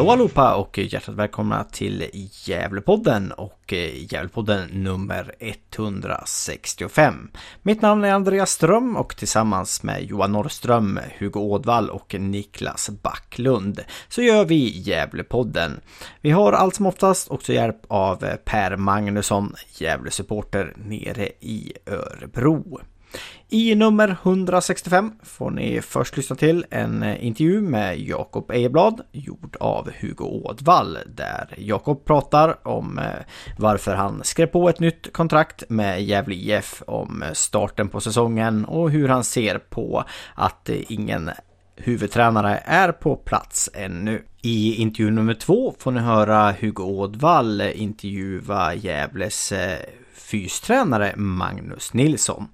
Hallå allihopa och hjärtligt välkomna till Gävlepodden och Gävlepodden nummer 165. Mitt namn är Andreas Ström och tillsammans med Johan Norrström, Hugo Ådvall och Niklas Backlund så gör vi Gävlepodden. Vi har allt som oftast också hjälp av Per Magnusson, Gävlesupporter nere i Örebro. I nummer 165 får ni först lyssna till en eh, intervju med Jakob Ejeblad gjord av Hugo Ådvall där Jakob pratar om eh, varför han skrev på ett nytt kontrakt med Gävle IF om eh, starten på säsongen och hur han ser på att ingen huvudtränare är på plats ännu. I intervju nummer två får ni höra Hugo Ådvall intervjua Gävles fystränare Magnus Nilsson.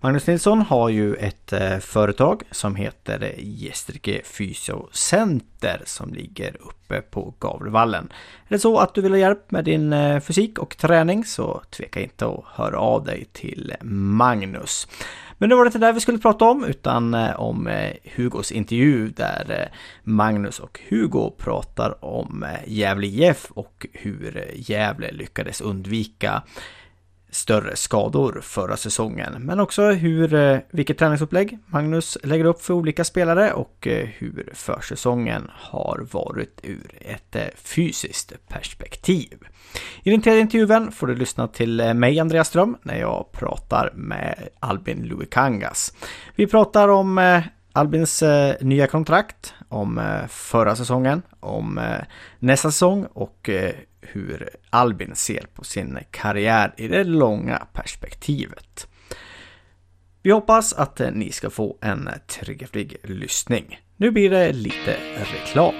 Magnus Nilsson har ju ett eh, företag som heter Gästrike Fysiocenter som ligger uppe på Gavlevallen. Är det så att du vill ha hjälp med din eh, fysik och träning så tveka inte att höra av dig till Magnus. Men nu var det inte det vi skulle prata om utan eh, om Hugos intervju där Magnus och Hugo pratar om Gävle IF och hur Gävle lyckades undvika större skador förra säsongen. Men också hur, eh, vilket träningsupplägg Magnus lägger upp för olika spelare och eh, hur försäsongen har varit ur ett eh, fysiskt perspektiv. I den tredje intervjun får du lyssna till mig, Andreas Ström, när jag pratar med Albin Luikangas. Vi pratar om Albins nya kontrakt, om förra säsongen, om nästa säsong och hur Albin ser på sin karriär i det långa perspektivet. Vi hoppas att ni ska få en trevlig lyssning. Nu blir det lite reklam.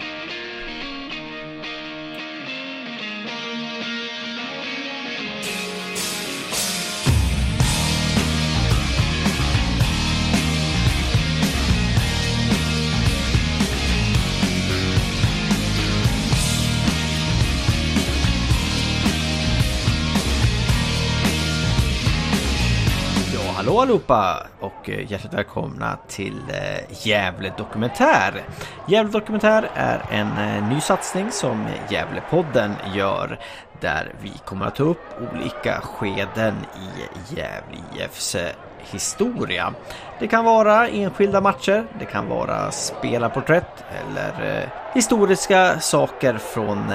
Hallå allihopa och eh, hjärtligt välkomna till eh, Gävle Dokumentär. Gävle Dokumentär är en eh, ny satsning som Gävlepodden gör där vi kommer att ta upp olika skeden i Gävle IFs historia. Det kan vara enskilda matcher, det kan vara spelarporträtt eller historiska saker från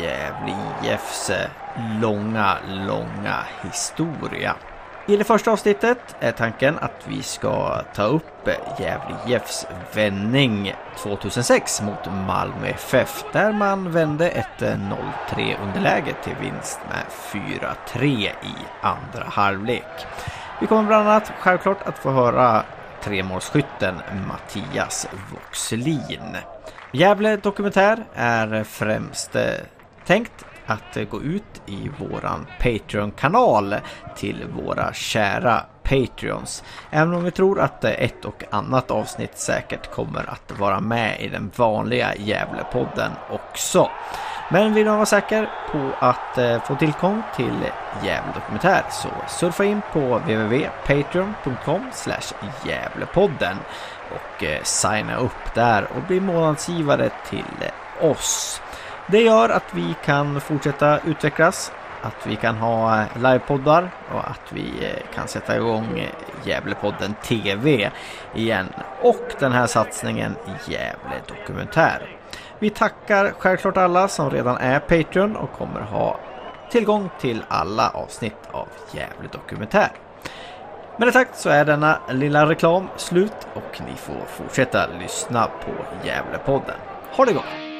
Gävle IFs långa, långa historia. I det första avsnittet är tanken att vi ska ta upp Gävle IFs vändning 2006 mot Malmö FF där man vände ett 0-3 underläge till vinst med 4-3 i andra halvlek. Vi kommer bland annat självklart att få höra tremålsskytten Mattias Voxlin. Gävle Dokumentär är främst eh, tänkt att eh, gå ut i våran Patreon-kanal till våra kära Patreons. Även om vi tror att eh, ett och annat avsnitt säkert kommer att vara med i den vanliga Gävlepodden också. Men vill man vara säker på att eh, få tillgång till Gävle Dokumentär så surfa in på www.patreon.com Gävlepodden och signa upp där och bli månadsgivare till oss. Det gör att vi kan fortsätta utvecklas, att vi kan ha livepoddar och att vi eh, kan sätta igång Gävlepodden TV igen och den här satsningen Gävle Dokumentär. Vi tackar självklart alla som redan är Patreon och kommer ha tillgång till alla avsnitt av Gävle Dokumentär. Med det sagt så är denna lilla reklam slut och ni får fortsätta lyssna på Gävlepodden. Ha det gott!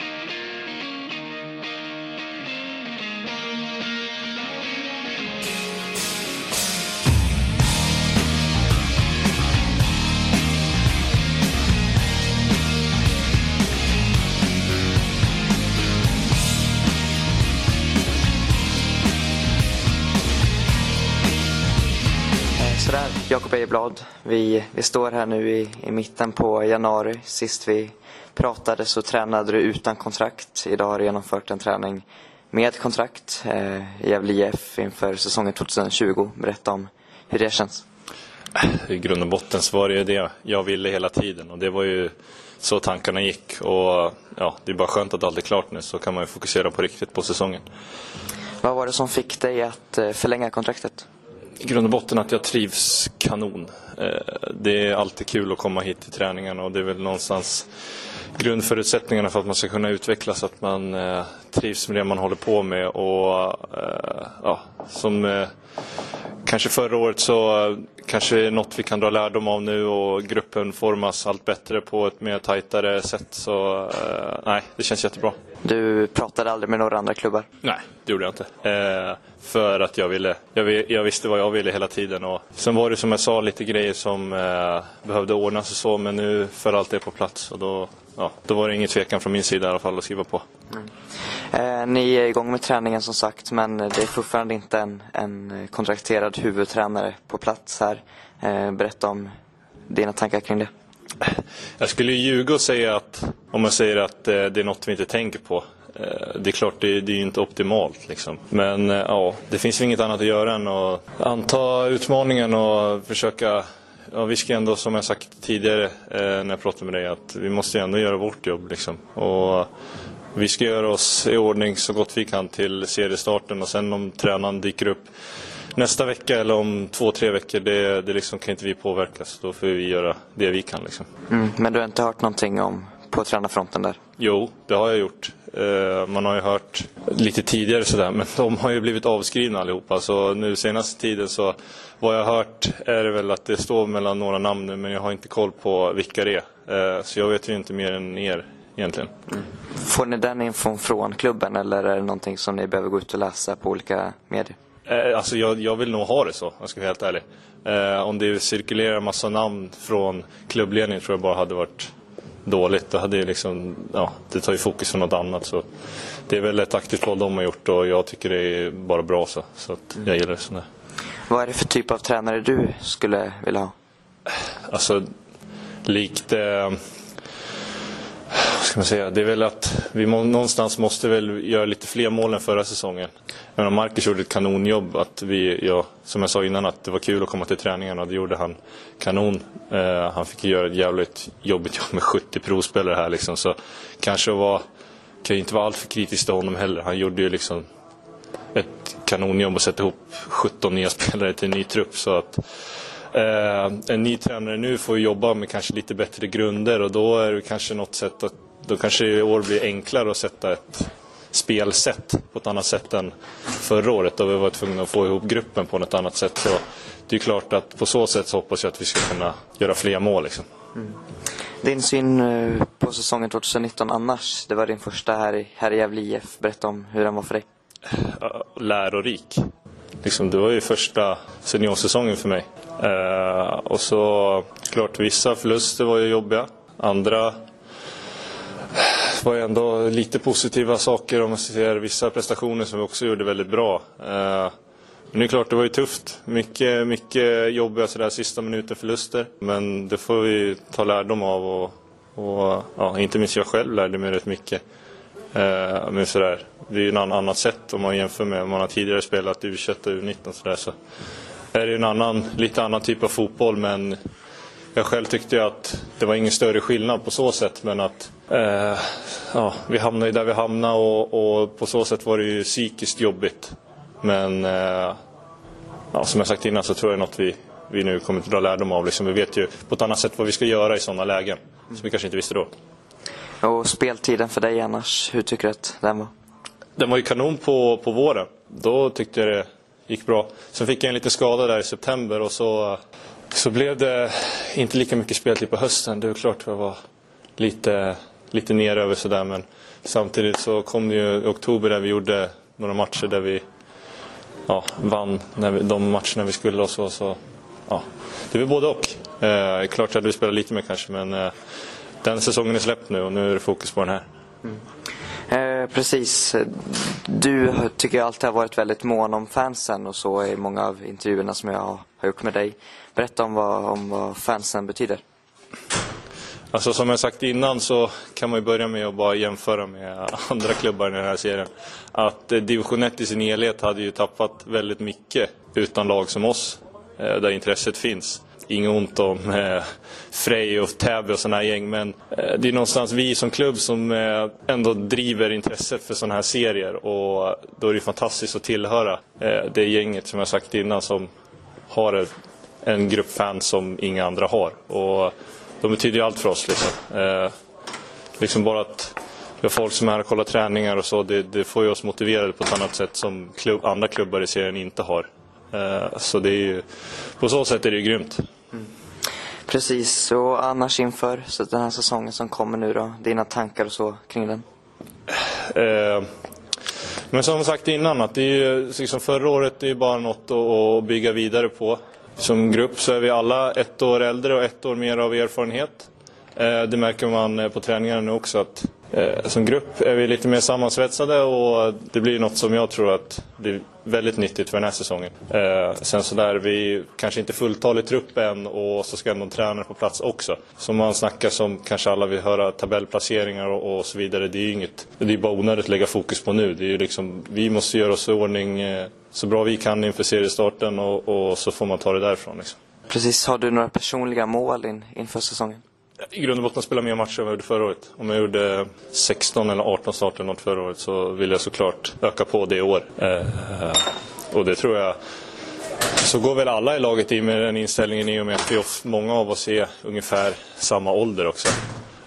Sådär, Jakob Ejeblad. Vi, vi står här nu i, i mitten på januari. Sist vi pratade så tränade du utan kontrakt. Idag har du genomfört en träning med kontrakt eh, i Gävle IF inför säsongen 2020. Berätta om hur det känns. I grund och botten så var det ju det jag ville hela tiden och det var ju så tankarna gick. Och ja, Det är bara skönt att allt är klart nu så kan man ju fokusera på riktigt på säsongen. Vad var det som fick dig att eh, förlänga kontraktet? I grund och botten att jag trivs kanon. Eh, det är alltid kul att komma hit till träningarna och det är väl någonstans grundförutsättningarna för att man ska kunna utvecklas, att man eh, trivs med det man håller på med. Och eh, ja, som kanske förra året så kanske något vi kan dra lärdom av nu och gruppen formas allt bättre på ett mer tajtare sätt. Så nej, det känns jättebra. Du pratade aldrig med några andra klubbar? Nej, det gjorde jag inte. Eh, för att jag ville, jag, jag, visste vad jag ville hela tiden. Och sen var det som jag sa lite grejer som eh, behövde ordnas och så, men nu för allt det på plats. Och då, ja, då var det ingen tvekan från min sida i alla fall att skriva på. Mm. Eh, ni är igång med träningen som sagt, men det är fortfarande inte en, en kontrakterad huvudtränare på plats här. Eh, berätta om dina tankar kring det. Jag skulle ljuga och säga att om man säger att eh, det är något vi inte tänker på. Det är klart, det, är ju inte optimalt. Liksom. Men ja, det finns ju inget annat att göra än att anta utmaningen och försöka Ja, vi ska ändå, som jag sagt tidigare när jag pratade med dig, att vi måste ändå göra vårt jobb. Liksom. Och vi ska göra oss i ordning så gott vi kan till seriestarten och sen om tränaren dyker upp nästa vecka eller om två, tre veckor, det, det liksom kan inte vi påverka. Så då får vi göra det vi kan. Liksom. Mm, men du har inte hört någonting om på tränarfronten där? Jo, det har jag gjort. Uh, man har ju hört lite tidigare sådär, men de har ju blivit avskrivna allihopa. Så nu senaste tiden så, vad jag har hört är det väl att det står mellan några namn nu, men jag har inte koll på vilka det är. Uh, så jag vet ju inte mer än er egentligen. Mm. Får ni den infon från klubben eller är det någonting som ni behöver gå ut och läsa på olika medier? Eh, alltså jag, jag, vill nog ha det så, jag ska vara helt ärlig. Eh, om det cirkulerar massa namn från klubbledningen tror jag bara hade varit dåligt. Det, hade liksom, ja, det tar ju fokus från något annat. Så det är väl ett aktivt val de har gjort och jag tycker det är bara bra så. Så att jag gillar det sådär. Vad är det för typ av tränare du skulle vilja ha? Alltså, likt... Eh, ska man säga? Det är väl att vi må, någonstans måste väl göra lite fler mål än förra säsongen. Men Marcus gjorde ett kanonjobb. Att vi, ja, som jag sa innan, att det var kul att komma till träningarna. Det gjorde han kanon. Eh, han fick göra ett jävligt jobbigt jobb med 70 provspelare här. Liksom. Så kanske var, kan ju inte vara alltför kritisk till honom heller. Han gjorde ju liksom ett kanonjobb att sätta ihop 17 nya spelare till en ny trupp. Så att, eh, en ny tränare nu får jobba med kanske lite bättre grunder och då är det kanske något sätt att då kanske i år blir enklare att sätta ett spelsätt på ett annat sätt än förra året då vi var tvungna att få ihop gruppen på något annat sätt. Så det är klart att på så sätt så hoppas jag att vi ska kunna göra fler mål. Liksom. Mm. Din syn eh, på säsongen 2019 annars? Det var din första här i, här i Gävle IF. Berätta om hur den var för dig. Lärorik. Liksom, det var ju första seniorsäsongen för mig. Uh, och så, klart vissa förluster var ju jobbiga. Andra var ju ändå lite positiva saker om man ser vissa prestationer som vi också gjorde väldigt bra. Eh, men det är klart, det var ju tufft. Mycket, mycket jobbiga sådär sista minuten förluster. Men det får vi ta lärdom av och, och ja, inte minst jag själv lärde mig rätt mycket. Eh, men sådär, det är ju ett annat sätt om man jämför med om man har tidigare spelat U21 och U19 sådär. Så är det en annan, lite annan typ av fotboll men jag själv tyckte ju att det var ingen större skillnad på så sätt men att eh, ja, vi hamnade där vi hamnade och, och, på så sätt var det ju psykiskt jobbigt. Men eh, ja, som jag sagt innan så tror jag något vi, vi nu kommer att dra lärdom av. Liksom, vi vet ju på ett annat sätt vad vi ska göra i sådana lägen som vi kanske inte visste då. Och speltiden för dig annars, hur tycker du att den var? Den var ju kanon på, på våren. Då tyckte jag det gick bra. Sen fick jag en liten skada där i september och så, så blev det inte lika mycket speltid på hösten. Det är klart jag var lite, lite ner över sådär men samtidigt så kom det ju i oktober där vi gjorde några matcher där vi ja, vann när vi, de matcherna vi skulle och så. så ja. Det var både och. Eh, klart att vi spelat lite mer kanske men eh, den säsongen är släppt nu och nu är det fokus på den här. Mm. Eh, precis. Du tycker jag alltid har varit väldigt mån om fansen och så i många av intervjuerna som jag har gjort med dig. Berätta om vad, om vad fansen betyder. Alltså som jag sagt innan så kan man ju börja med att bara jämföra med andra klubbar i den här serien. Att eh, division 1 i sin helhet hade ju tappat väldigt mycket utan lag som oss, eh, där intresset finns. Inget ont om eh, Frej och Täby och sådana här gäng men eh, det är någonstans vi som klubb som eh, ändå driver intresset för sådana här serier och då är det fantastiskt att tillhöra eh, det gänget som jag sagt innan som har en grupp fans som inga andra har. Och de betyder ju allt för oss. Liksom. Eh, liksom bara att vi har folk som är här och kollar träningar och så, det, det får ju oss motiverade på ett annat sätt som klubb, andra klubbar i serien inte har. Eh, så det är ju, på så sätt är det ju grymt. Mm. Precis, och annars inför så den här säsongen som kommer nu då, dina tankar och så kring den? Eh, men som sagt innan, att det är ju, liksom förra året det är bara något att bygga vidare på. Som grupp så är vi alla ett år äldre och ett år mer av erfarenhet. Eh, det märker man eh, på träningarna nu också att Eh, som grupp är vi lite mer sammansvetsade och det blir något som jag tror att blir väldigt nyttigt för den här säsongen. Eh, sen så där, vi kanske inte fulltalig trupp än och så ska ändå tränare på plats också. Så man snackar som kanske alla vill höra tabellplaceringar och, och så vidare. Det är ju inget, det är bara onödigt att lägga fokus på nu. Det är ju liksom, vi måste göra oss i ordning eh, så bra vi kan inför seriestarten och, och så får man ta det därifrån. Liksom. Precis, har du några personliga mål in, inför säsongen? I grund och botten spela mer matcher än vad jag gjorde förra året. Om jag gjorde 16 eller 18 starter något förra året så vill jag såklart öka på det i år. Eh, och det tror jag så går väl alla i laget i med den inställningen i och med att vi, många av oss är ungefär samma ålder också.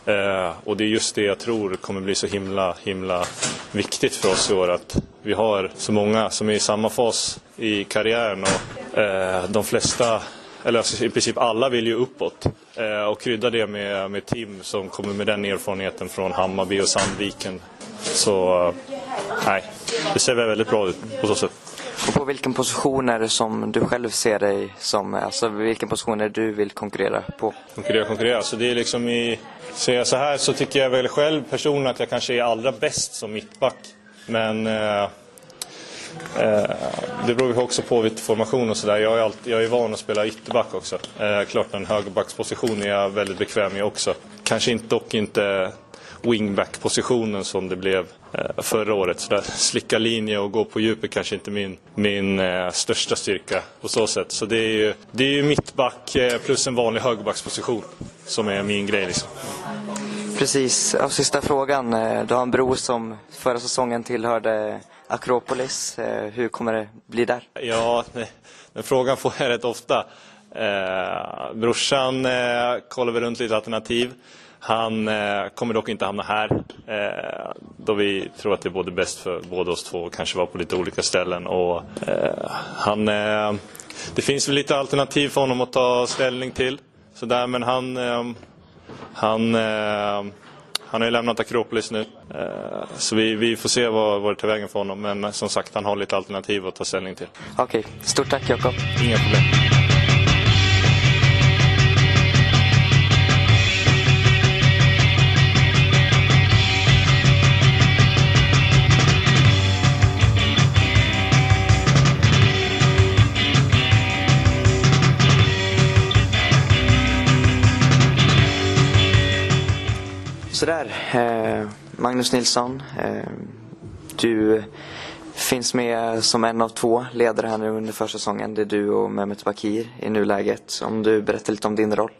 Eh, och det är just det jag tror kommer bli så himla, himla viktigt för oss i år. Att vi har så många som är i samma fas i karriären och eh, de flesta, eller alltså i princip alla vill ju uppåt. Eh, och krydda det med, med Tim som kommer med den erfarenheten från Hammarby och Sandviken. Så nej, det ser väldigt bra ut på så sätt. Och på vilken position är det som du själv ser dig som, alltså vilken position är det du vill konkurrera på? Konkurrera, konkurrera. Så det är liksom i, ser jag så här så tycker jag väl själv personligen att jag kanske är allra bäst som mittback. Men eh, eh, Eh, det beror ju också på vilken formation och sådär. Jag, är jag är van att spela ytterback också. Eh, klart en högerbacksposition är jag väldigt bekväm i också. Kanske inte, dock inte wingback-positionen som det blev eh, förra året. Så där, slicka linje och gå på djupet kanske inte min, min eh, största styrka på så sätt. Så det är ju, det är ju mittback eh, plus en vanlig högerbacksposition som är min grej. Liksom. Precis. Och sista frågan. Eh, du har en bror som förra säsongen tillhörde Akropolis. Eh, hur kommer det bli där? Ja, den frågan får jag rätt ofta. Eh, brorsan eh, kollar väl runt lite alternativ. Han eh, kommer dock inte hamna här eh, då vi tror att det är både bäst för båda oss två och kanske vara på lite olika ställen. Och, eh, han, eh, det finns väl lite alternativ för honom att ta ställning till. Så där, men han, eh, han, eh, han har ju lämnat Akropolis nu. Så vi, vi får se vad, vad det tar vägen för honom. Men som sagt, han har lite alternativ att ta ställning till. Okej, stort tack Jakob. Inga problem. Magnus Nilsson. Eh, du finns med som en av två ledare här nu under försäsongen. Det är du och Mehmet Bakir i nuläget. Om du berättar lite om din roll.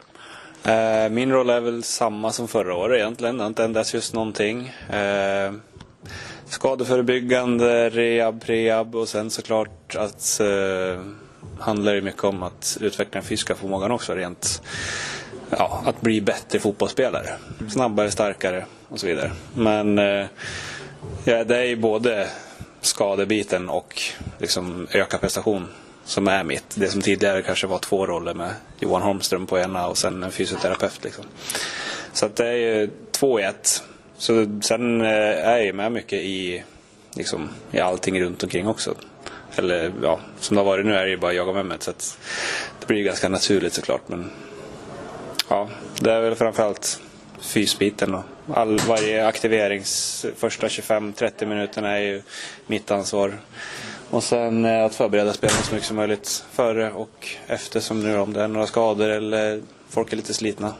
Eh, min roll är väl samma som förra året egentligen. Det har inte ändrats just någonting. Eh, skadeförebyggande, rehab, prehab och sen såklart att eh, handlar det mycket om att utveckla den fysiska förmågan också rent ja, att bli bättre fotbollsspelare. Snabbare, starkare och så vidare. Men eh, ja, det är ju både skadebiten och liksom öka prestation som är mitt. Det som tidigare kanske var två roller med Johan Holmström på ena och sen en fysioterapeut. Liksom. Så att det är ju två i ett. Så sen eh, är jag ju med mycket i, liksom, i allting runt omkring också. Eller ja, som det har varit nu är det ju bara jag och Mehmet så det blir ju ganska naturligt såklart. Men ja, det är väl framförallt fysbiten. Och all, varje aktiverings första 25-30 minuterna är ju mitt ansvar. Och sen eh, att förbereda spelarna så mycket som möjligt före och efter som nu om det är några skador eller folk är lite slitna.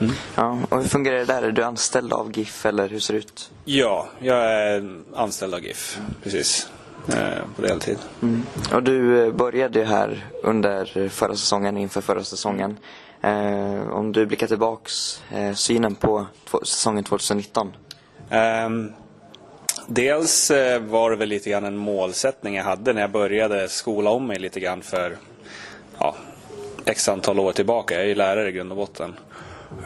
Mm. Ja, och hur fungerar det där? Är du anställd av GIF eller hur ser det ut? Ja, jag är anställd av GIF, precis. Eh, på deltid. Mm. Och du eh, började ju här under förra säsongen, inför förra säsongen. Eh, om du blickar tillbaks, eh, synen på säsongen 2019? Um, ehm, dels eh, var det väl lite grann en målsättning jag hade när jag började skola om mig lite grann för ja, x antal år tillbaka. Jag är ju lärare i grund och botten.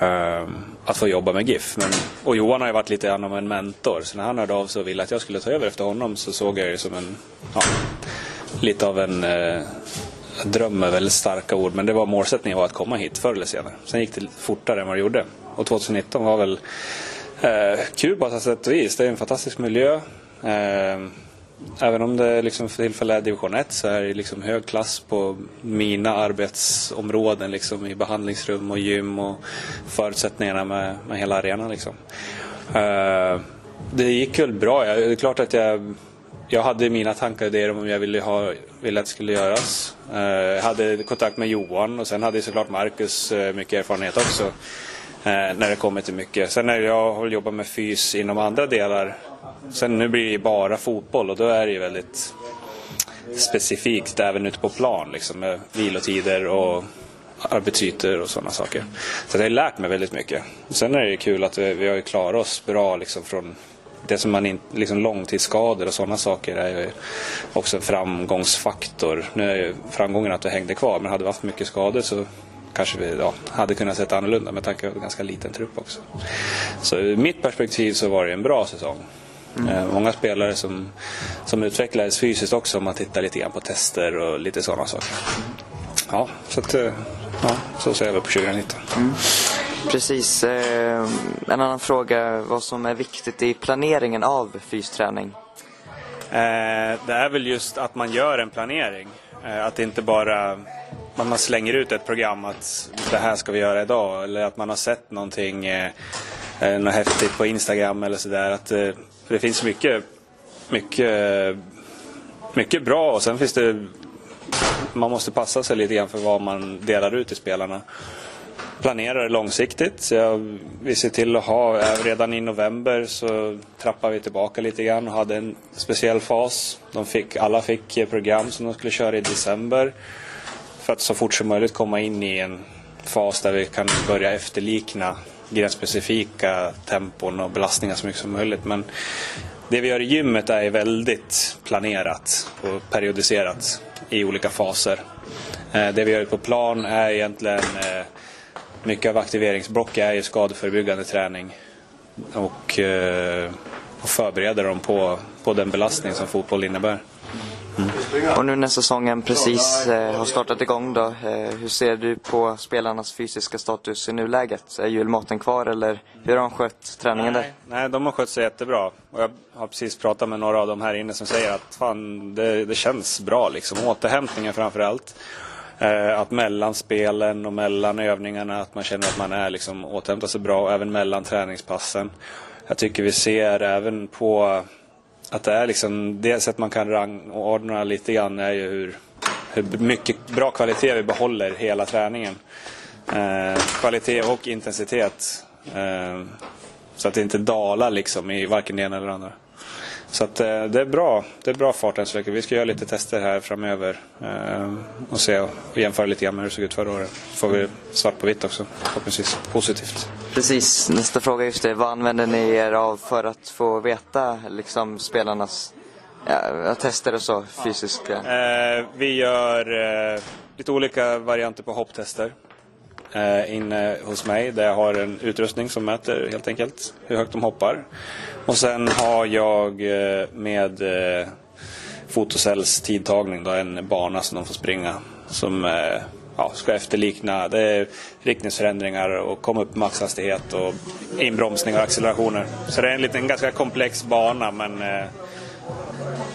Um, att få jobba med GIF. Men, och Johan har ju varit lite grann av en mentor. Så när han hörde av sig och ville att jag skulle ta över efter honom så såg jag det som en, ja, lite av en eh, dröm är väldigt starka ord. Men det var målsättningen var att komma hit förr eller senare. Sen gick det fortare än vad det gjorde. Och 2019 var väl eh, kul på ett sätt och vis. Det är en fantastisk miljö. Eh, Även om det liksom för tillfället är division 1 så är det liksom hög klass på mina arbetsområden liksom i behandlingsrum och gym och förutsättningarna med, med hela arenan. Liksom. Eh, det gick väl bra. Jag, det är klart att jag, jag hade mina tankar och idéer om jag ville, ha, ville att det skulle göras. Eh, jag hade kontakt med Johan och sen hade såklart Marcus eh, mycket erfarenhet också. Eh, när det kommer till mycket. Sen när jag har jobbat med fys inom andra delar Sen nu blir det bara fotboll och då är det ju väldigt specifikt även ute på plan liksom med vilotider och arbetsytor och sådana saker. Så det har lärt mig väldigt mycket. Sen är det ju kul att vi, vi har klarat oss bra liksom från det som man inte, liksom långtidsskador och sådana saker är ju också en framgångsfaktor. Nu är ju framgången att vi hängde kvar men hade vi haft mycket skador så kanske vi ja, hade kunnat sett annorlunda med tanke på en ganska liten trupp också. Så ur mitt perspektiv så var det en bra säsong. Mm. Många spelare som, som utvecklades fysiskt också om man tittar lite grann på tester och lite sådana saker. Ja, så, att, eh, ja, så ser jag väl på 2019. Mm. Precis. Eh, en annan fråga, vad som är viktigt i planeringen av fysträning? Eh, det är väl just att man gör en planering. Eh, att inte bara man slänger ut ett program att det här ska vi göra idag. Eller att man har sett någonting eh, något häftigt på Instagram eller sådär. För det finns mycket, mycket, mycket bra och sen finns det man måste passa sig lite grann för vad man delar ut till spelarna. Planerar långsiktigt. Så jag, vi ser till att ha, eh, redan i november så trappar vi tillbaka lite grann och hade en speciell fas. De fick, alla fick eh, program som de skulle köra i december. För att så fort som möjligt komma in i en fas där vi kan börja efterlikna gränsspecifika tempon och belastningar så mycket som möjligt. Men det vi gör i gymmet är väldigt planerat och periodiserat i olika faser. Eh, det vi gör på plan är egentligen eh, mycket av aktiveringsblock är ju skadeförebyggande träning och, eh, och förbereder dem på, på den belastning som fotboll innebär. Mm. Och nu när säsongen precis eh, har startat igång då, eh, hur ser du på spelarnas fysiska status i nuläget? Är julmaten kvar eller hur har de skött träningen nej, där? Nej, de har skött sig jättebra. Och jag har precis pratat med några av dem här inne som säger att fan, det, det känns bra liksom. Återhämtningen framför allt. Eh, att mellan spelen och mellan övningarna att man känner att man är liksom återhämtar sig bra, även mellan träningspassen. Jag tycker vi ser även på att det är liksom det sätt man kan rangordna lite grann är ju hur, hur mycket bra kvalitet vi behåller hela träningen. Eh, kvalitet och intensitet. Eh, så att det inte dalar liksom i varken det ena eller det andra. Så att, eh, det är bra. Det är bra fart än så länge. Vi ska göra lite tester här framöver eh, och se och jämföra lite grann med hur det såg ut förra året. får vi svart på vitt också, förhoppningsvis. Positivt. Precis. Nästa fråga just det. Vad använder ni er av för att få veta liksom, spelarnas ja, tester och så, fysiska? Eh, vi gör lite olika varianter på hopptester Eh, inne hos mig där jag har en utrustning som mäter helt enkelt hur högt de hoppar. Och sen har jag eh, med eh, Fotocells tidtagning då, en bana som de får springa som eh, ja, ska efterlikna det är riktningsförändringar och komma upp maxhastighet och inbromsning och accelerationer. Så det är en liten ganska komplex bana men eh,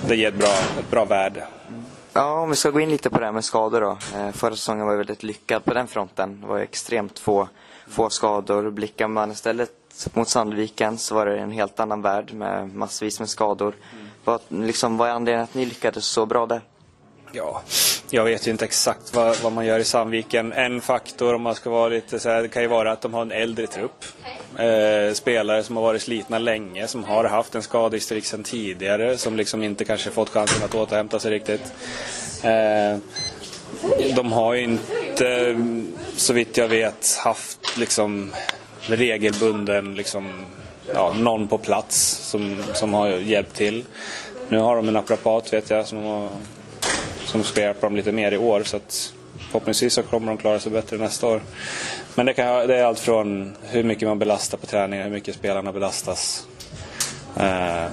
det ger ett bra, ett bra värde. Ja, om vi ska gå in lite på det här med skador då. Eh, förra säsongen var väldigt lyckad på den fronten. Det var extremt få, få skador. Blickar man istället mot Sandviken så var det en helt annan värld med massvis med skador. Vad, liksom, vad är anledningen att ni lyckades så bra där? Ja, jag vet ju inte exakt vad, vad man gör i Sandviken. En faktor om man ska vara lite så här, det kan ju vara att de har en äldre trupp. Eh, spelare som har varit slitna länge, som har haft en skadehistorik sedan tidigare, som liksom inte kanske fått chansen att återhämta sig riktigt. Eh, de har ju inte, så vitt jag vet, haft liksom regelbunden liksom, ja, någon på plats som, som har hjälpt till. Nu har de en naprapat vet jag som, har, som ska hjälpa dem lite mer i år. Så att förhoppningsvis så kommer de klara sig bättre nästa år. Men det, kan, det är allt från hur mycket man belastar på träningen, hur mycket spelarna belastas. Eh,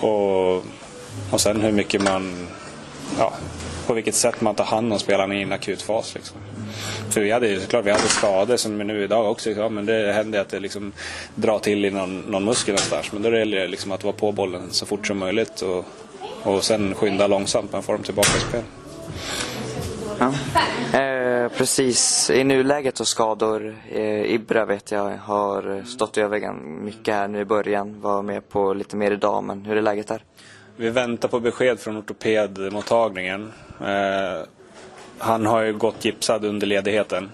och, och sen hur mycket man ja, på vilket sätt man tar hand om spelarna i en akut fas. Liksom. För vi hade ju såklart vi hade skador som nu idag också. Ja, men det händer att det liksom drar till i någon, någon muskel någonstans. Men då gäller det liksom att vara på bollen så fort som möjligt och, och sen skynda långsamt man får dem tillbaka i spel. Ja. Eh, precis, i nuläget och skador. Eh, Ibra vet jag har stått över mycket här nu i början. Var med på lite mer idag, men hur är läget där? Vi väntar på besked från ortopedmottagningen. Eh, han har ju gått gipsad under ledigheten.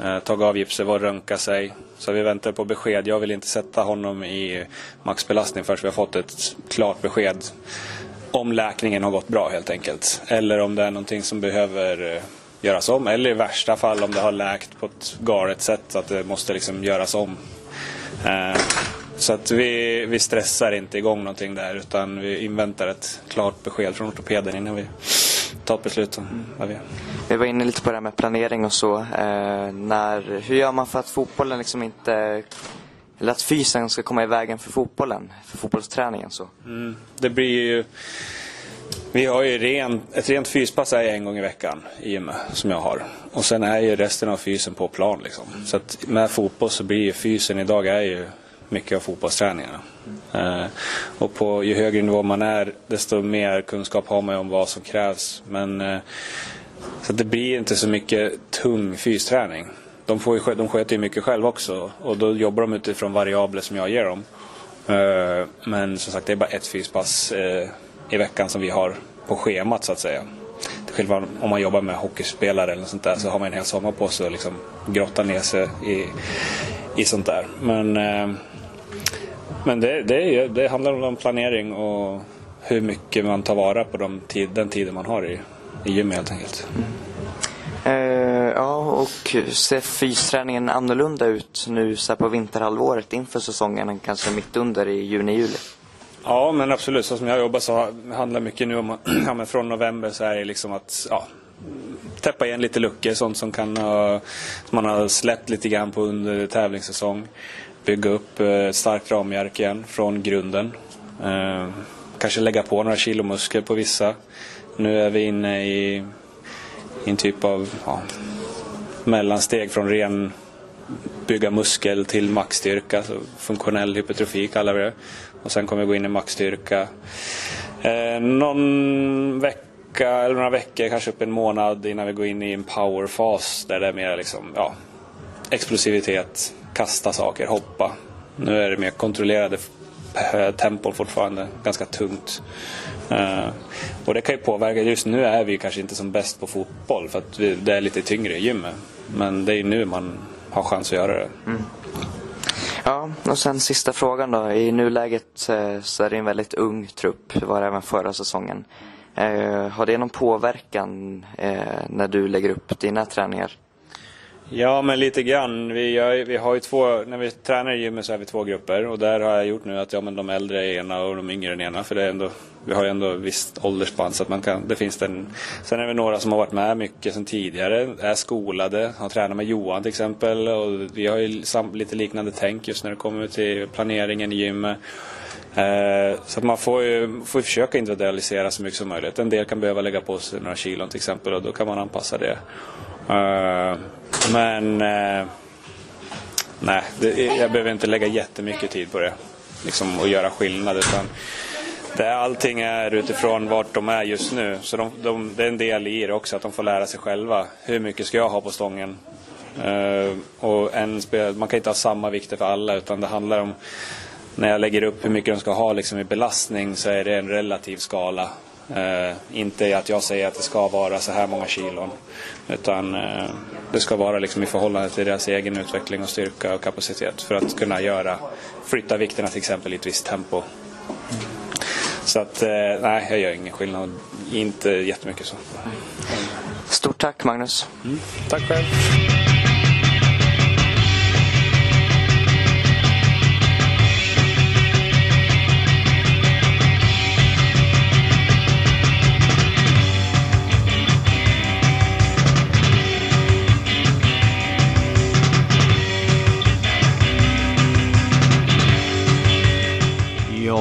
Eh, tagit av gipset, var och röntgat sig. Så vi väntar på besked. Jag vill inte sätta honom i maxbelastning förrän vi har fått ett klart besked om läkningen har gått bra helt enkelt. Eller om det är någonting som behöver eh, göras om. Eller i värsta fall om det har läkt på ett galet sätt så att det måste liksom göras om. Eh, så att vi, vi stressar inte igång någonting där utan vi inväntar ett klart besked från ortopeden innan vi tar ett beslut om vad vi gör. Vi var inne lite på det här med planering och så. Eh, när, hur gör man för att fotbollen liksom inte eller att fysen ska komma i vägen för fotbollen, för fotbollsträningen så? Mm, det blir ju... Vi har ju ren, ett rent fyspass är en gång i veckan i gymmet som jag har. Och sen är ju resten av fysen på plan liksom. Så att med fotboll så blir ju fysen idag är ju mycket av fotbollsträningarna. Eh, och på, ju högre nivå man är, desto mer kunskap har man om vad som krävs. Men, eh, så det blir inte så mycket tung fysträning. De, får ju, de sköter ju mycket själva också och då jobbar de utifrån variabler som jag ger dem. Eh, men som sagt, det är bara ett fyspass eh, i veckan som vi har på schemat så att säga. Till skillnad om man jobbar med hockeyspelare eller sånt där så har man en hel sommar på sig att liksom grotta ner sig i, i sånt där. Men eh, men det, det, det handlar om planering och hur mycket man tar vara på de tid, den tiden man har i, i gym helt enkelt. Uh, ja, och ser fysträningen annorlunda ut nu så på vinterhalvåret inför säsongen än kanske mitt under i juni-juli? Ja, men absolut. Så som jag jobbar så handlar mycket nu om att ja, men från november så är det liksom att ja, täppa igen lite luckor, sånt som kan som man har släppt lite grann på under tävlingssäsong bygga upp eh, ett starkt ramverk igen från grunden. Eh, kanske lägga på några kilo muskler på vissa. Nu är vi inne i, i en typ av ja, mellansteg från ren bygga muskel till maxstyrka, så funktionell hypertrofi kallar vi det. Och sen kommer vi gå in i maxstyrka. Eh, någon vecka eller några veckor, kanske upp en månad innan vi går in i en powerfas där det är mer liksom, ja, explosivitet, kasta saker, hoppa. Nu är det mer kontrollerade tempon fortfarande, ganska tungt. Uh, och det kan ju påverka, just nu är vi kanske inte som bäst på fotboll för att vi, det är lite tyngre i gymmet. Men det är ju nu man har chans att göra det. Mm. Ja, och sen sista frågan då. I nuläget eh, så är det en väldigt ung trupp, det var det även förra säsongen. Uh, har det någon påverkan uh, när du lägger upp dina träningar? Ja, men lite grann. Vi, gör, vi har ju två, när vi tränar i gymmet så är vi två grupper och där har jag gjort nu att ja, men de äldre är ena och de yngre är ena. För det är ändå, vi har ju ändå visst åldersspann så att man kan, det finns den. Sen är det några som har varit med mycket sedan tidigare, är skolade, har tränat med Johan till exempel och vi har ju lite liknande tänk just när det kommer till planeringen i gymmet. Eh, så att man får ju får försöka individualisera så mycket som möjligt. En del kan behöva lägga på sig några kilon till exempel och då kan man anpassa det. Eh, men uh, nej, det, jag behöver inte lägga jättemycket tid på det. Liksom att göra skillnad. Utan det, allting är utifrån vart de är just nu. Så de, de, det är en del i det också, att de får lära sig själva. Hur mycket ska jag ha på stången? Uh, och en spel, man kan inte ha samma vikter för alla utan det handlar om när jag lägger upp hur mycket de ska ha liksom i belastning så är det en relativ skala. Eh, inte att jag säger att det ska vara så här många kilon. Utan eh, det ska vara liksom i förhållande till deras egen utveckling och styrka och kapacitet för att kunna göra, flytta vikterna till exempel i ett visst tempo. Så att eh, nej, jag gör ingen skillnad. Inte jättemycket så. Stort tack Magnus. Tack själv.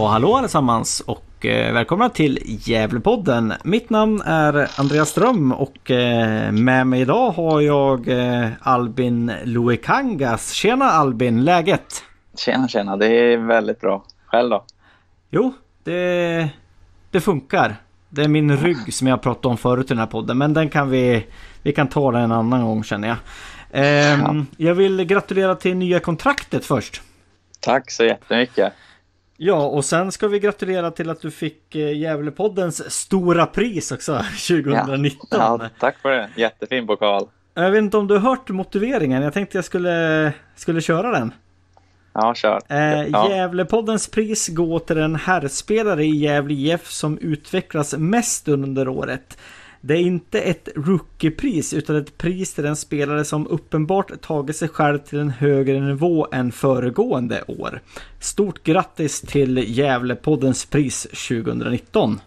Ja, hallå allesammans och eh, välkomna till Gävlepodden. Mitt namn är Andreas Ström och eh, med mig idag har jag eh, Albin Luekangas. Tjena Albin, läget? Tjena, tjena. Det är väldigt bra. Själv då? Jo, det, det funkar. Det är min rygg som jag pratade om förut i den här podden, men den kan vi, vi kan ta den en annan gång känner jag. Ehm, Jag vill gratulera till nya kontraktet först. Tack så jättemycket. Ja, och sen ska vi gratulera till att du fick eh, Gävlepoddens stora pris också 2019. Ja, tack för det. Jättefin pokal. Jag vet inte om du har hört motiveringen. Jag tänkte jag skulle, skulle köra den. Ja, kör. Eh, ja. Gävlepoddens pris går till den herrspelare i Gävle IF som utvecklas mest under året. Det är inte ett rookiepris utan ett pris till den spelare som uppenbart tagit sig själv till en högre nivå än föregående år. Stort grattis till Gävlepoddens pris 2019!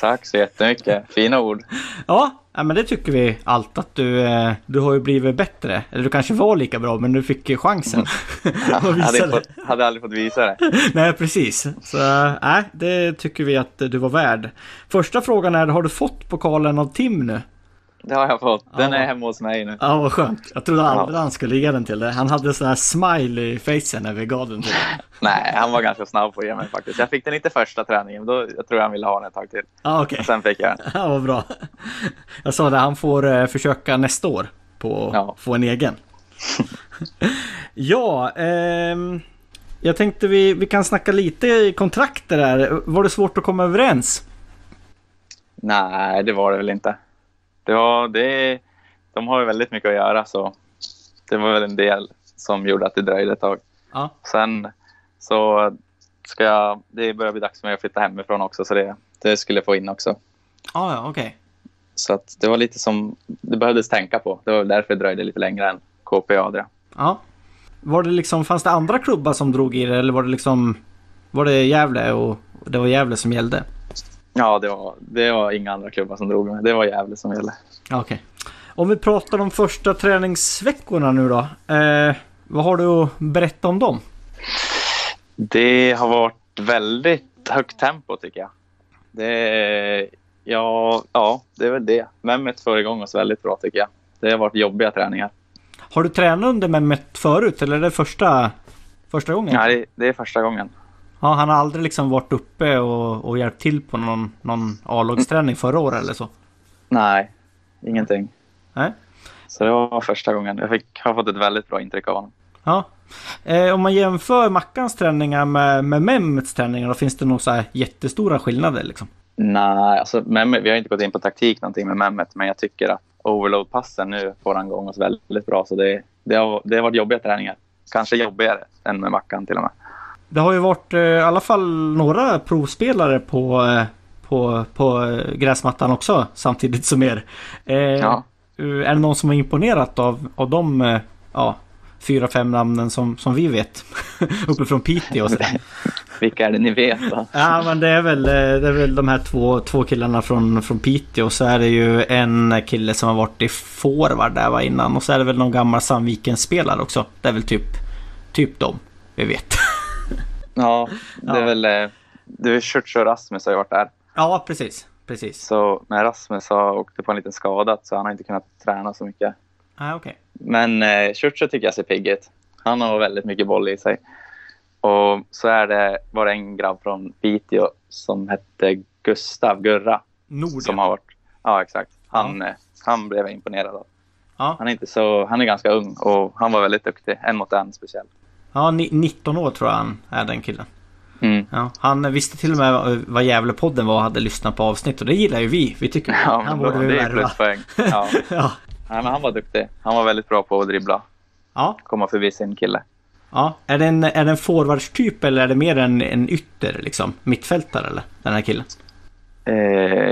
Tack så jättemycket. Fina ord. Ja, men det tycker vi allt att du, eh, du har ju blivit bättre. Eller du kanske var lika bra men du fick chansen. hade, jag fått, hade aldrig fått visa det. Nej, precis. Så nej, det tycker vi att du var värd. Första frågan är, har du fått pokalen av Tim nu? Det har jag fått. Den Ja. är hemma hos mig nu. Ja, vad skönt. Jag trodde aldrig Ja. han skulle ge den till dig. Han hade sån här smile i facen när vi gav den till dig. Nej, han var ganska snabb på att ge mig faktiskt. Jag fick den inte första träningen. Då, jag tror han ville ha den ett tag till. Ja, okej. Sen fick jag den. Ja, vad bra. Jag sa det, han får eh, försöka nästa år på att Ja. få en egen. ja, ehm, jag tänkte vi, vi kan snacka lite i kontrakter där. Var det svårt att komma överens? Nej, det var det väl inte. Det var, det, de har ju väldigt mycket att göra så det var väl en del som gjorde att det dröjde ett tag. Ja. Sen så ska jag, det börjar bli dags för mig att flytta hemifrån också så det, det skulle jag få in också. Ah, ja, okej. Så att det var lite som det behövdes tänka på. Det var väl därför det dröjde lite längre än KP Adria. Ja. Var det liksom, fanns det andra klubbar som drog i det eller var det liksom Var det Gävle och det var Gävle som gällde? Ja, det var, det var inga andra klubbar som drog med. Det var Gävle som gällde. Okej. Om vi pratar om första träningsveckorna nu då. Eh, vad har du att berätta om dem? Det har varit väldigt högt tempo tycker jag. Det, ja, ja, det är väl det. Mehmet får igång oss väldigt bra tycker jag. Det har varit jobbiga träningar. Har du tränat under Mehmet förut eller är det första, första gången? Det, det är första gången. Ja, han har aldrig liksom varit uppe och, och hjälpt till på någon, någon A-lagsträning förra året eller så? Nej, ingenting. Nej. Så det var första gången. Jag fick, har fått ett väldigt bra intryck av honom. Ja. Eh, om man jämför Mackans träningar med, med Mehmets träningar, då finns det nog så här jättestora skillnader liksom? Nej, alltså Mehmet, vi har inte gått in på taktik någonting med Mehmet, men jag tycker att overload-passen nu får han igång oss väldigt bra. Så det, det, har, det har varit jobbiga träningar. Kanske jobbigare än med Mackan till och med. Det har ju varit eh, i alla fall några provspelare på, eh, på, på eh, gräsmattan också samtidigt som er. Eh, Ja. Är det någon som har imponerat av, av de ja, fyra, fem namnen som, som vi vet? Uppifrån Piteå och sådär. Vilka är det ni vet? Då? Ja men det är väl, det är väl de här två, två killarna från, från Piteå. Och så är det ju en kille som har varit i forward där var innan. Och så är det väl någon gammal Sandviken-spelare också. Det är väl typ, typ dem vi vet. Ja, det är Ja. väl... eh, Det är Schürtz och Rasmus har ju varit där. ja precis, precis. Så när Rasmus har åkt på en liten skada så han har inte kunnat träna så mycket. Ah, okej. Men eh, Schürtz tycker jag ser pigg ut. Han har väldigt mycket boll i sig. Och så är det bara en grabb från Piteå som hette Gustav Gurra. Nord Som har varit... Ja, exakt. Han, eh, han blev jag imponerad av. Ja. Han är, inte så, han är ganska ung och han var väldigt duktig. En mot en speciellt. Ja, ni- 19 år tror jag han är den killen. Mm. Ja, han visste till och med vad- Gävlepodden var och hade lyssnat på avsnitt och det gillar ju vi. Vi tycker Ja, han borde vi värva. Ja. Ja. Men han var duktig. Han var väldigt bra på att dribbla. Ja, Komma förbi sin kille. ja. Är det en, är det en forwardstyp eller är det mer en, en ytter liksom? Mittfältare eller? Den här killen? Eh,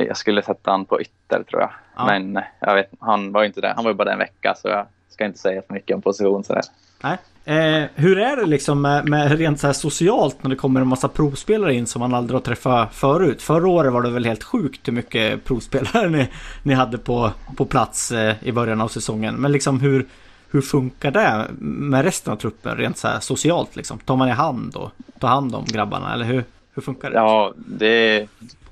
jag skulle sätta han på ytter tror jag. Ja. Men eh, jag vet, han var ju inte det. Han var ju bara en vecka så jag ska inte säga så mycket om position sådär. Nej. Eh, hur är det liksom med, med rent så här socialt när det kommer en massa provspelare in som man aldrig har träffat förut? Förra året var det väl helt sjukt hur mycket provspelare ni, ni hade på, på plats eh, i början av säsongen. Men liksom hur, hur funkar det med resten av truppen rent så här socialt liksom? Tar man i hand och tar hand om grabbarna eller hur, hur funkar det? Ja, det,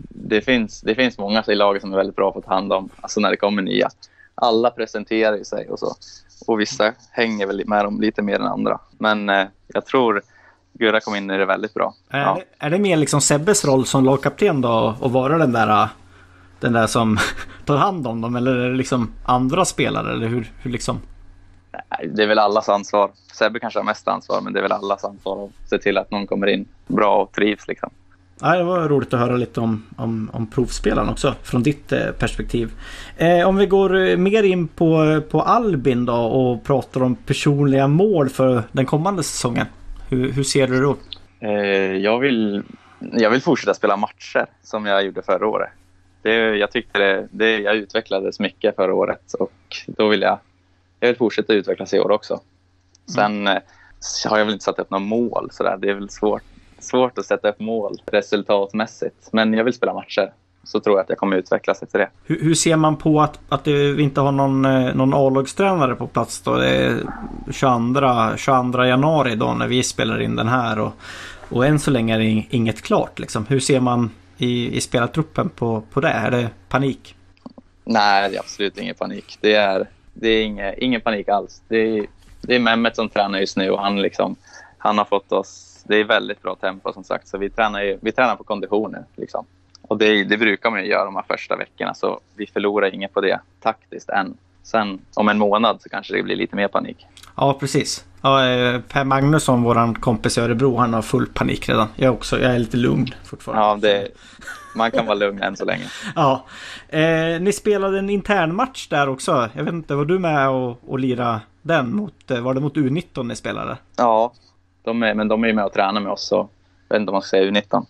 det, finns, det finns många i laget som är väldigt bra på att ta hand om, alltså när det kommer nya. Alla presenterar ju sig och så. Och vissa hänger väl med dem lite mer än andra. Men eh, jag tror Gurra kom in i det väldigt bra. Är, Ja. det, är det mer liksom Sebbes roll som lagkapten då och vara den där den där som tar hand om dem eller är det liksom andra spelare eller hur, hur liksom? Nej, Det är väl allas ansvar. Sebbe kanske har mest ansvar, men det är väl allas ansvar att se till att någon kommer in bra och trivs. Liksom. Ja, det var roligt att höra lite om, om, om provspelaren också från ditt eh, perspektiv. Eh, om vi går eh, mer in på, på Albin då och pratar om personliga mål för den kommande säsongen. Hur, hur ser du det då? Eh, jag, vill, jag vill fortsätta spela matcher som jag gjorde förra året. Det, jag tyckte det, det, jag utvecklades mycket förra året och då vill jag, jag vill fortsätta utvecklas i år också. Sen eh, så har jag väl inte satt upp några mål sådär. Det är väl svårt, svårt att sätta upp mål resultatmässigt. Men jag vill spela matcher. Så tror jag att jag kommer utvecklas efter det. Hur, hur ser man på att, att vi inte har någon, eh, någon A-lagstränare på plats då? Det är 22, 22 januari då när vi spelar in den här och, och än så länge är det ing- inget klart liksom. Hur ser man i, i spelartruppen på, på det? Är det panik? Nej, det är absolut ingen panik. Det är, det är inge, ingen panik alls. Det är, det är Mehmet som tränar just nu och han, liksom, han har fått oss... Det är väldigt bra tempo som sagt, så vi tränar, ju, vi tränar på kondition nu. Liksom. Och det, det brukar man ju göra de här första veckorna, så vi förlorar inget på det taktiskt än. Sen om en månad så kanske det blir lite mer panik. Ja, precis. Ja, eh, per Magnusson, våran kompis i Örebro, han har full panik redan. Jag också. Jag är lite lugn fortfarande. Ja, det, man kan vara lugn än så länge. Ja. Eh, ni spelade en intern match där också. Jag vet inte, var du med och, och lira den? Mot, eh, var det mot U19 ni spelade? Ja, de är, men de är ju med och tränar med oss, så jag vet inte om man ska säga U19.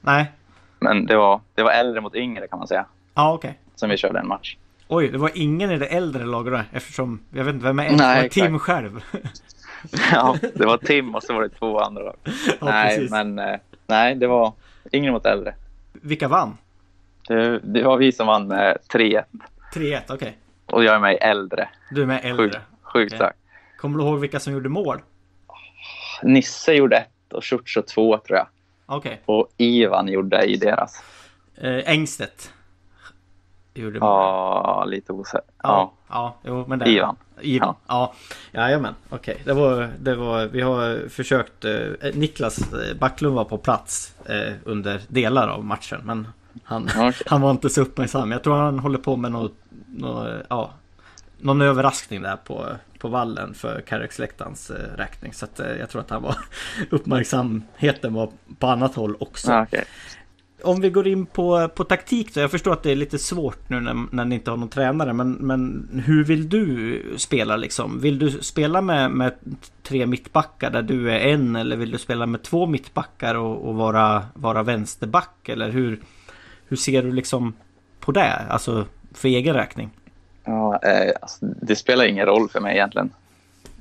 Nej. Men det var, det var äldre mot yngre kan man säga, Ja, okej. som vi körde en match. Oj, det var ingen i det äldre laget då, eftersom jag vet inte vem är äldst. Nej, Det var Tim själv. Ja, det var Tim och så var det två andra lag. ja, nej, precis. men eh, nej, det var yngre mot äldre. Vilka vann? Det, det var vi som vann med 3-1 3-1, okej. och jag är med i äldre. Du är med äldre. Sjukt, starkt. Kommer du ihåg vilka som gjorde mål? Nisse gjorde ett och Schurzo två tror jag. Okej. Och Ivan gjorde i deras. Eh, Engstedt. Gjorde. Ja, lite osäker. Ja, Ja. ja, jo men det Ivan. Ivan. Ja, jajamän. Okej, det var, det var, vi har försökt, eh, Niklas eh, Backlund var på plats eh, under delar av matchen men han, Okej. han var inte så uppmärksam. Jag tror han håller på med något, något ja, någon överraskning där på, på vallen för Carricksläktarens eh, räkning. Så att, eh, jag tror att han var uppmärksamheten var på annat håll också. Ja, okej. Om vi går in på, på taktik då. Jag förstår att det är lite svårt nu när, när ni inte har någon tränare. Men, men hur vill du spela liksom? Vill du spela med, med tre mittbackar där du är en? Eller vill du spela med två mittbackar och, och vara, vara vänsterback? Eller hur, hur ser du liksom på det? Alltså för egen räkning. Ja, eh, alltså, det spelar ingen roll för mig egentligen.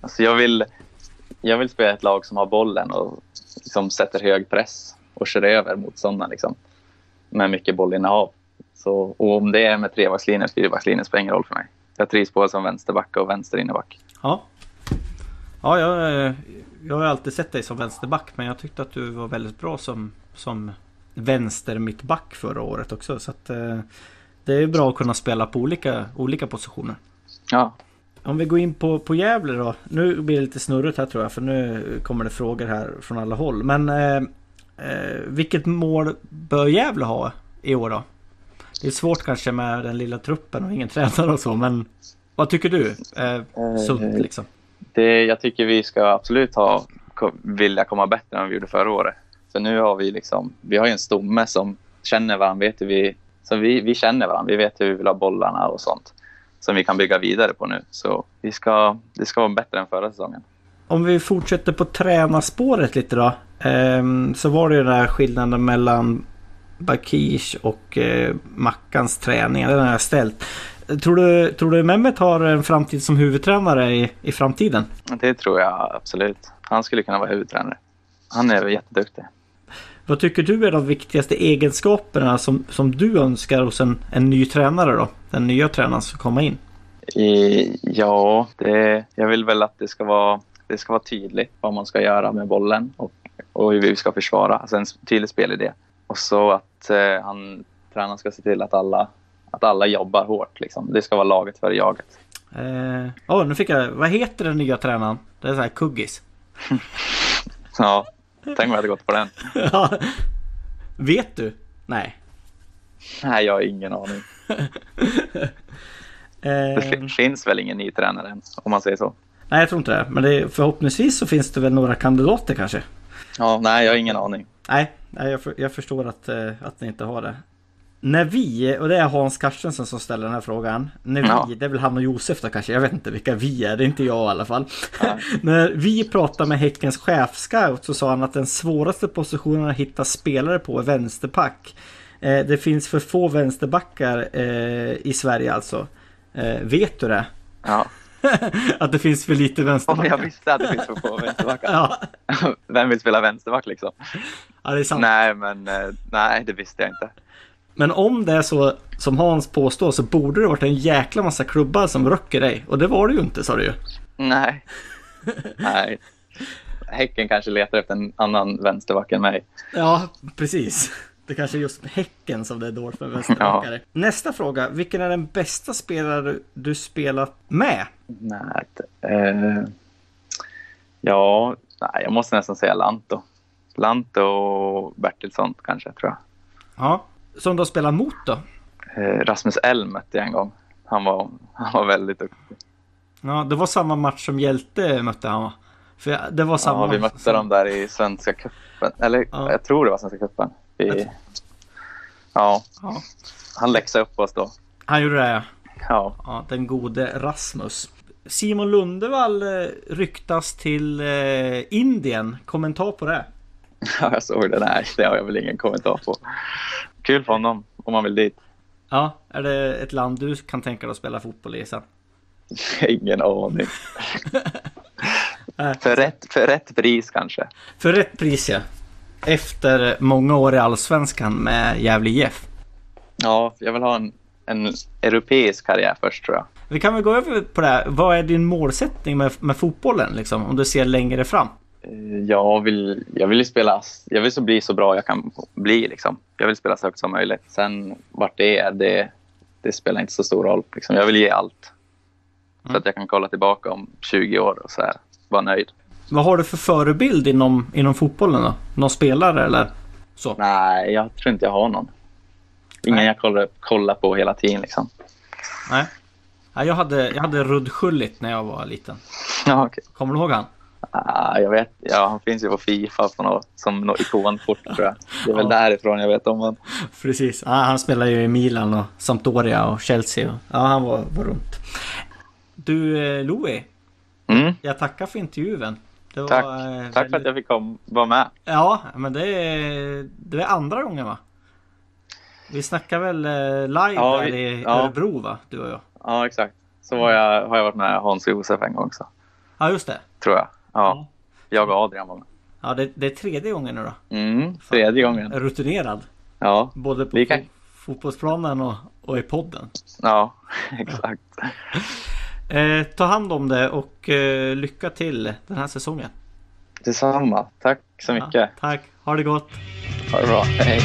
Alltså, jag, vill, jag vill spela ett lag som har bollen och liksom sätter hög press och kör över motståndaren liksom, med mycket bollinnehav. Så, och om det är med trebackslinjen eller fyrbackslinjen spelar ingen roll för mig. Jag trivs både som vänsterback och vänsterinneback. Ja. Ja, jag, eh, jag har alltid sett dig som vänsterback. Men jag tyckte att du var väldigt bra som, som vänster mittback förra året också. Så att eh, det är bra att kunna spela på olika, olika positioner. Ja, Om vi går in på, på Gävle då. Nu blir det lite snurrigt här tror jag. För nu kommer det frågor här från alla håll. Men eh, eh, vilket mål bör Gävle ha i år då? Det är svårt kanske med den lilla truppen och ingen tränare och så. Men Vad tycker du? Eh, sunt liksom. Det, jag tycker vi ska absolut ha, vilja komma bättre än vi gjorde förra året. För nu har vi liksom, vi har ju en stomme som känner varandra, vet hur vi, så vi, vi känner varandra, vi vet hur vi vill ha bollarna och sånt. Som vi kan bygga vidare på nu. Så vi ska, det ska vara bättre än förra säsongen. Om vi fortsätter på tränarspåret lite då. ehm, så var det ju den här skillnaden mellan Bakish och eh, Mackans träning. Den har jag ställt. Tror du, tror du Mehmet har en framtid som huvudtränare i, i framtiden? Det tror jag absolut. Han skulle kunna vara huvudtränare. Han är jätteduktig. Vad tycker du är de viktigaste egenskaperna som, som du önskar hos en, en ny tränare då? Den nya tränaren som kommer in. Ja, det, jag vill väl att det ska, vara, det ska vara tydligt vad man ska göra med bollen och, och hur vi ska försvara. Alltså en tydlig spelidé. Och så att eh, han, tränaren ska se till att alla, att alla jobbar hårt. Liksom. Det ska vara laget före jaget. Eh, oh, nu fick jag... Vad heter den nya tränaren? Det är så här kuggis. Ja, tänk om jag hade gått på den. Ja. Vet du? Nej. Nej, jag har ingen aning. Det Eh, fin- finns väl ingen ny tränare än, om man säger så. nej, jag tror inte det. Men det, förhoppningsvis så finns det väl några kandidater kanske. Ja, nej, jag har ingen aning. Nej, nej jag, för, jag förstår att, eh, att ni inte har det. När vi, och det är Hans Carstensen som ställer den här frågan. När vi, Ja. det är väl han och Josef då kanske, jag vet inte vilka vi är, det är inte jag i alla fall. Nej. När vi pratade med Häckens chefscout så sa han att den svåraste positionen att hitta spelare på är vänsterpack. Eh, det finns för få vänsterbackar eh, i Sverige alltså. Eh, vet du det? Ja. att det finns för lite Om vänsterbackar? jag visste att det finns för få vänsterbackar. Ja, Vem vill spela vänsterback liksom? ja, det är sant. Nej, men eh, nej, det visste jag inte. Men om det är så som Hans påstår så borde det varit en jäkla massa klubbar som röcker dig. Och det var det ju inte sa du ju. Nej. Nej. Häcken kanske letar efter en annan vänsterback än mig. Ja, precis. Det kanske är just Häcken som det är dåligt med vänsterbackare. Nästa fråga. Vilken är den bästa spelare du spelat med? Nej. Eh, ja, nej, jag måste nästan säga Lanto. Lanto och Bertilsson kanske, tror jag. Ja. Som du har spelat mot då? Eh, Rasmus Elm mötte jag en gång. Han var, han var väldigt duktig. Ja, det var samma match som Hjälte mötte han va? För det var samma... Ja, vi mötte som- dem där i Svenska cupen. Eller Ja. jag tror det var Svenska cupen. Vi, ja, Ja. han läxade upp oss då. Han gjorde det ja. Ja, Ja, den gode Rasmus. Simon Lundevall eh, ryktas till eh, Indien. Kommentar på det? Ja, jag såg det. Nej, det har jag väl ingen kommentar på. Kul för honom om man vill dit. Ja, är det ett land du kan tänka dig att spela fotboll i sen? Ingen aning. För rätt, för rätt pris kanske. För rätt pris ja. Efter många år i Allsvenskan med Gävle IF. Ja, jag vill ha en, en europeisk karriär först tror jag. Vi kan väl gå över på det här. Vad är din målsättning med, med fotbollen liksom? Om du ser längre fram? Eh, Jag vill, jag vill spela, jag vill så bli så bra jag kan bli liksom. Jag vill spela så högt som möjligt. Sen vart det är, det, det spelar inte så stor roll. Liksom. Jag vill ge allt. Så att jag kan kolla tillbaka om 20 år och så här, vara nöjd. Vad har du för förebild inom, inom fotbollen då? Någon spelare eller så? Nej, jag tror inte jag har någon. Ingen Nej. jag kollar, kollar på hela tiden liksom. Nej. Ja, jag hade, jag hade Rudd Schullit när jag var liten. Ja, okej. Kommer du ihåg han? Ah, jag vet, ja, han finns ju på Fifa på något, som något ikonkort tror jag. Det är väl Ja. därifrån jag vet om honom. Precis. Ja, han spelar ju i Milan och Sampdoria och Chelsea. och- Ja, han var, var runt. Du eh, Louis, Mm, jag tackar för intervjun. Var, tack. eh, Tack för att jag fick kom, vara med. Ja, men det är, det är andra gången va? Vi snackar väl eh, live Ja, vi- i ja. Örebro va? Du och jag. Ja, exakt. Så jag, har jag varit med Hans Josef en gång också, Ja, just det. tror jag. Ja. Ja, jag och Adrian var med. Ja, det, det är tredje gången nu då. Mm, tredje gången. Rutinerad. Ja, Både på kan- fo- fotbollsplanen och, och i podden. ja, exakt. Eh, ta hand om det och eh, lycka till den här säsongen. Detsamma. Tack så mycket. Ja, tack. Ha det gott. Ha det bra. Hej.